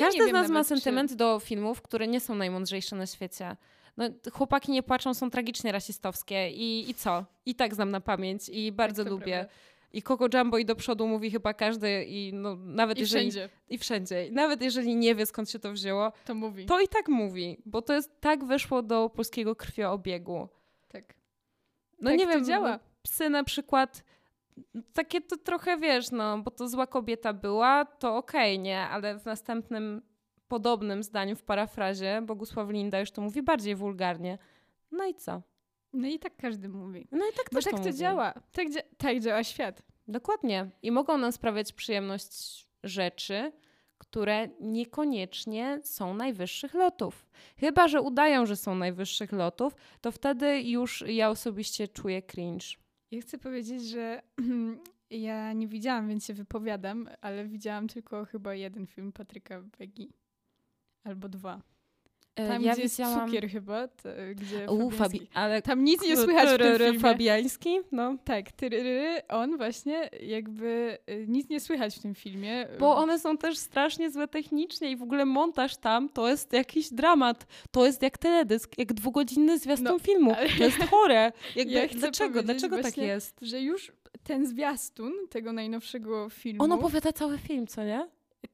Ja każdy z nas ma nawet, czy- sentyment do filmów, które nie są najmądrzejsze na świecie. No, chłopaki nie płaczą, są tragicznie rasistowskie i, i co? I tak znam na pamięć i bardzo to lubię. prawda. I Coco Jumbo i do przodu mówi chyba każdy i no, nawet I jeżeli... wszędzie I wszędzie. Nawet jeżeli nie wie skąd się to wzięło, to mówi. to i tak mówi, bo to jest tak weszło do polskiego krwioobiegu. Tak. No Tak nie wiem, działa. no, Psy na przykład, takie to trochę wiesz, no, bo to zła kobieta była, to okej, nie? Ale w następnym podobnym zdaniu w parafrazie Bogusław Linda już to mówi bardziej wulgarnie. No i co? No i tak każdy mówi. No i tak Bo też tak to to działa. Tak, dzia- tak działa świat. Dokładnie. I mogą nam sprawiać przyjemność rzeczy, które niekoniecznie są najwyższych lotów. Chyba, że udają, że są najwyższych lotów, to wtedy już ja osobiście czuję cringe. Ja chcę powiedzieć, że ja nie widziałam, więc się wypowiadam, ale widziałam tylko chyba jeden film Patryka Wegi. Albo dwa. E, Tam, ja gdzie jest cukier chyba, to, gdzie U, Fabi... ale Tam nic nie słychać w tym filmie. Fabiański, no. Tak, tyryry, on właśnie jakby y, nic nie słychać w tym filmie. Bo one są też strasznie złe technicznie i w ogóle montaż tam to jest jakiś dramat. To jest jak teledysk, jak dwugodzinny zwiastun No, filmu. ale- To jest chore. Jakby, Ja dlaczego? Dlaczego tak jest? że już ten zwiastun tego najnowszego filmu, On opowiada cały film, co nie?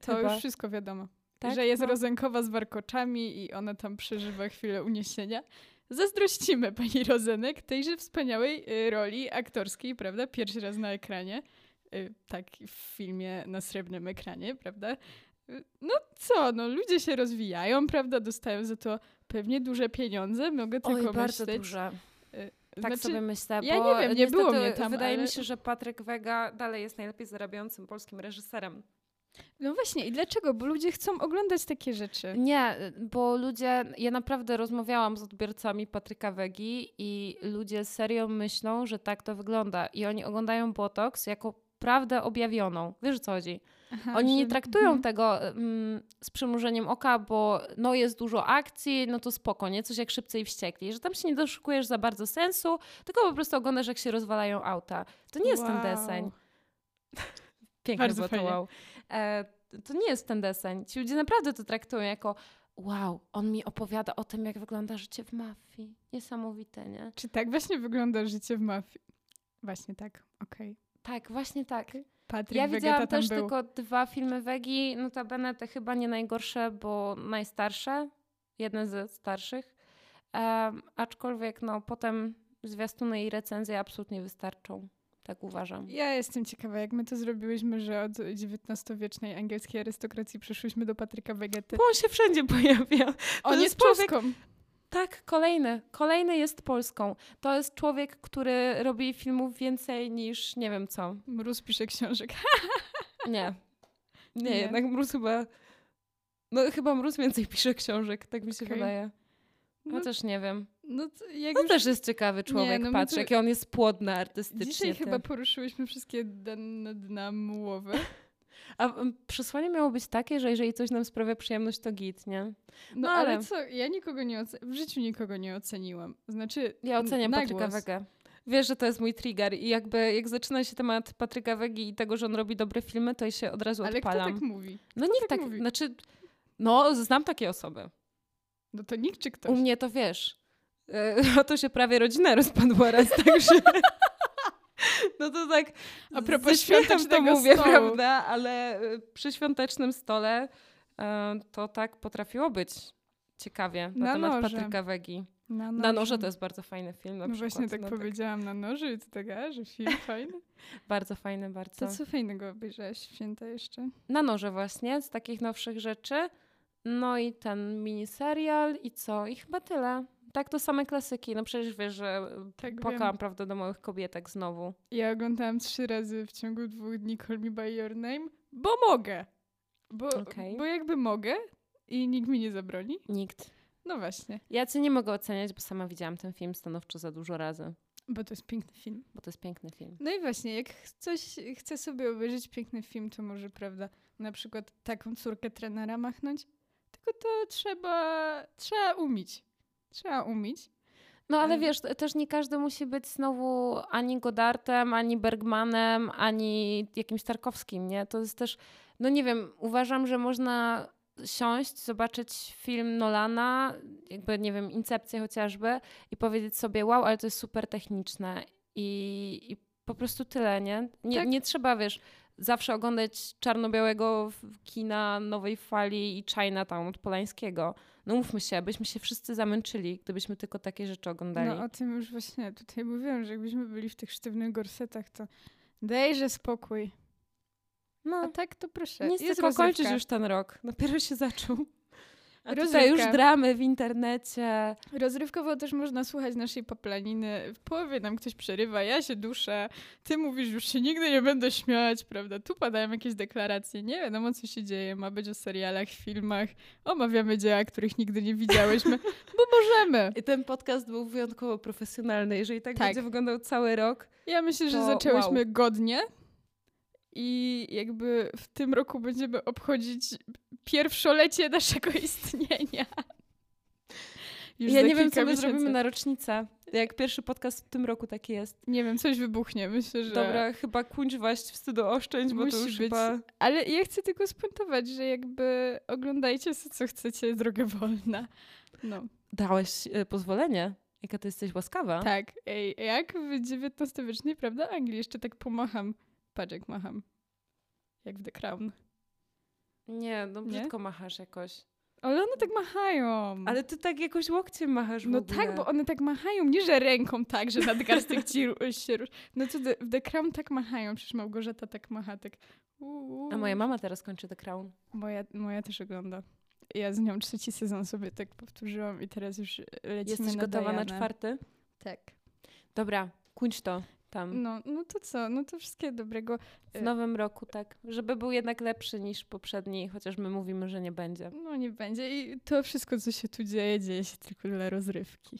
to chyba. już wszystko wiadomo. Tak? Że jest No. Rozenkowa z warkoczami i ona tam przeżywa chwilę uniesienia. Zazdrościmy pani Rozenek tejże wspaniałej y, roli aktorskiej, prawda? Pierwszy raz na ekranie. Y, tak, w filmie na srebrnym ekranie, prawda? Y, No co, no ludzie się rozwijają, prawda? Dostają za to pewnie duże pieniądze. Mogę tylko Oj, bardzo myśleć. duże. Tak znaczy, sobie myślę, ja bo nie wiem, nie było mnie tam, Wydaje ale- mi się, że Patryk Wega dalej jest najlepiej zarabiającym polskim reżyserem. No właśnie, i dlaczego? Bo ludzie chcą oglądać takie rzeczy. Nie, bo ludzie, ja naprawdę rozmawiałam z odbiorcami Patryka Wegi i ludzie serio myślą, że tak to wygląda. I oni oglądają Botox jako prawdę objawioną. Wiesz o co chodzi? Aha, Oni nie traktują mhm. tego mm, z przymrużeniem oka, bo no jest dużo akcji, no to spoko, nie? Coś jak szybcy i wściekli. Że tam się nie doszukujesz za bardzo sensu, tylko po prostu oglądasz, jak się rozwalają auta. To nie jest ten Wow. deseń. Piękne Bardzo to wow. E, to nie jest ten deseń. Ci ludzie naprawdę to traktują jako wow, on mi opowiada o tym, jak wygląda życie w mafii. Niesamowite, nie? Czy tak właśnie wygląda życie w mafii? Właśnie tak, okej. Tak, właśnie tak. Patryk Ja Wegeta widziałam też był. tylko dwa filmy Wegi, notabene te chyba nie najgorsze, bo najstarsze, jeden ze starszych. Em, aczkolwiek no potem zwiastuny i recenzje absolutnie wystarczą. Tak uważam. Ja jestem ciekawa, jak my to zrobiłyśmy, że od XIX-wiecznej angielskiej arystokracji przeszłyśmy do Patryka Wegety. Bo on się wszędzie pojawia. On jest jest człowiek- Polską. Tak, kolejny. Kolejny jest Polską. To jest człowiek, który robi filmów więcej niż nie wiem co. Mróz pisze książek. Nie. Nie, Nie. jednak Mróz chyba... No chyba Mróz więcej pisze książek, tak mi się Okej. wydaje. No, Chociaż nie wiem. No to To już... też jest ciekawy człowiek, no my patrz, tu- jaki on jest płodny artystycznie. Dzisiaj ty. chyba poruszyłyśmy wszystkie dane dna mułowe. A mm, przesłanie miało być takie, że jeżeli coś nam sprawia przyjemność, to git, nie? No, No ale... ale- co, ja nikogo nie oce... w życiu nikogo nie oceniłam. Znaczy, Ja oceniam na Patryka głos. Wegę. Wiesz, że to jest mój trigger i jakby jak zaczyna się temat Patryka Wegi i tego, że on robi dobre filmy, to ja się od razu Ale kto odpalam. tak mówi? no kto nikt tak tak, mówi? znaczy, no znam takie osoby. No to nikt czy ktoś? U mnie to wiesz, e, o to się prawie rodzina rozpadła raz, także... No to tak A propos śmiechem to świątecznego mówię, stołu. prawda? Ale e, przy świątecznym stole e, to tak potrafiło być ciekawie na, Na temat noże. Patryka Wegi. Na Na noże to jest bardzo fajny film na No przykład. właśnie tak no powiedziałam na noży i to tak, a, że film fajny. Bardzo fajny, bardzo. To co fajnego obejrzałaś w święta jeszcze? Na noże właśnie, z takich nowszych rzeczy. No i ten miniserial i co? I chyba tyle. Tak, to same klasyki. No przecież wiesz, że Tak płakałam, wiem. prawda, do małych kobietek znowu. Ja oglądałam trzy razy w ciągu dwóch dni Call Me By Your Name, bo mogę. Bo, Okej. bo jakby mogę i nikt mi nie zabroni. Nikt. No właśnie, Ja cię nie mogę oceniać, bo sama widziałam ten film stanowczo za dużo razy, bo to jest piękny film. bo to jest piękny film. No i właśnie, jak coś chce sobie obejrzeć piękny film, to może, prawda, na przykład taką córkę trenera machnąć, tylko to trzeba, trzeba umieć. Trzeba umieć. No ale wiesz, też nie każdy musi być znowu ani Godartem, ani Bergmanem, ani jakimś Tarkowskim, nie? To jest też, no nie wiem, uważam, że można siąść, zobaczyć film Nolana, jakby, nie wiem, Incepcję chociażby i powiedzieć sobie, wow, ale to jest super techniczne i, i po prostu tyle, nie? Nie, Tak. nie trzeba, wiesz, zawsze oglądać czarno-białego kina Nowej Fali i Chinatown od Polańskiego. No mówmy się, byśmy się wszyscy zamęczyli, gdybyśmy tylko takie rzeczy oglądali. No o tym już właśnie tutaj mówiłam, że jakbyśmy byli w tych sztywnych gorsetach, to dejże spokój. A No, tak to proszę. rozrywka. kończyć już ten rok. Dopiero się zaczął. A tutaj już dramy w internecie. Rozrywkowo też można słuchać naszej poplaniny. W połowie nam ktoś przerywa, ja się duszę, ty mówisz, już się nigdy nie będę śmiać, prawda? Tu padają jakieś deklaracje, nie wiadomo co się dzieje, ma być o serialach, filmach, omawiamy dzieła, których nigdy nie widziałyśmy, bo możemy. I ten podcast był wyjątkowo profesjonalny. Jeżeli tak, Tak. będzie wyglądał cały rok, Ja myślę, że zaczęłyśmy wow. godnie i jakby w tym roku będziemy obchodzić pierwszolecie naszego istnienia. Już ja nie wiem, co my miesięcy. zrobimy na rocznicę. Jak pierwszy podcast w tym roku taki jest. Nie wiem, coś wybuchnie, myślę, że... Dobra, chyba kuńczwaść wstydu oszczędź, bo to Musi już być. chyba... Ale ja chcę tylko spuentować, że jakby oglądajcie sobie, co chcecie, droga wolna. No. Dałeś e, pozwolenie. Jaka ty jesteś łaskawa. Tak, ej, jak w XIX-wiecznej, prawda, Anglii jeszcze tak pomacham. Patrz jak macham. Jak w The Crown. Nie, no Nie? brzydko machasz jakoś. Ale one tak machają. Ale ty tak jakoś łokciem machasz w No ogóle. tak, bo one tak machają, nie że ręką tak, że nadgarstek ci się rusz. No to w The Crown tak machają, przecież Małgorzata tak macha, tak. A moja mama teraz kończy The Crown. Moja, moja też ogląda. Ja z nią trzeci sezon sobie tak powtórzyłam i teraz już lecimy Jesteś na gotowa na czwarty? Tak. Dobra, kończ to tam. No, no to co? No to wszystkiego dobrego. W nowym roku, tak. Żeby był jednak lepszy niż poprzedni, chociaż my mówimy, że nie będzie. No nie będzie. I to wszystko, co się tu dzieje, dzieje się tylko dla rozrywki.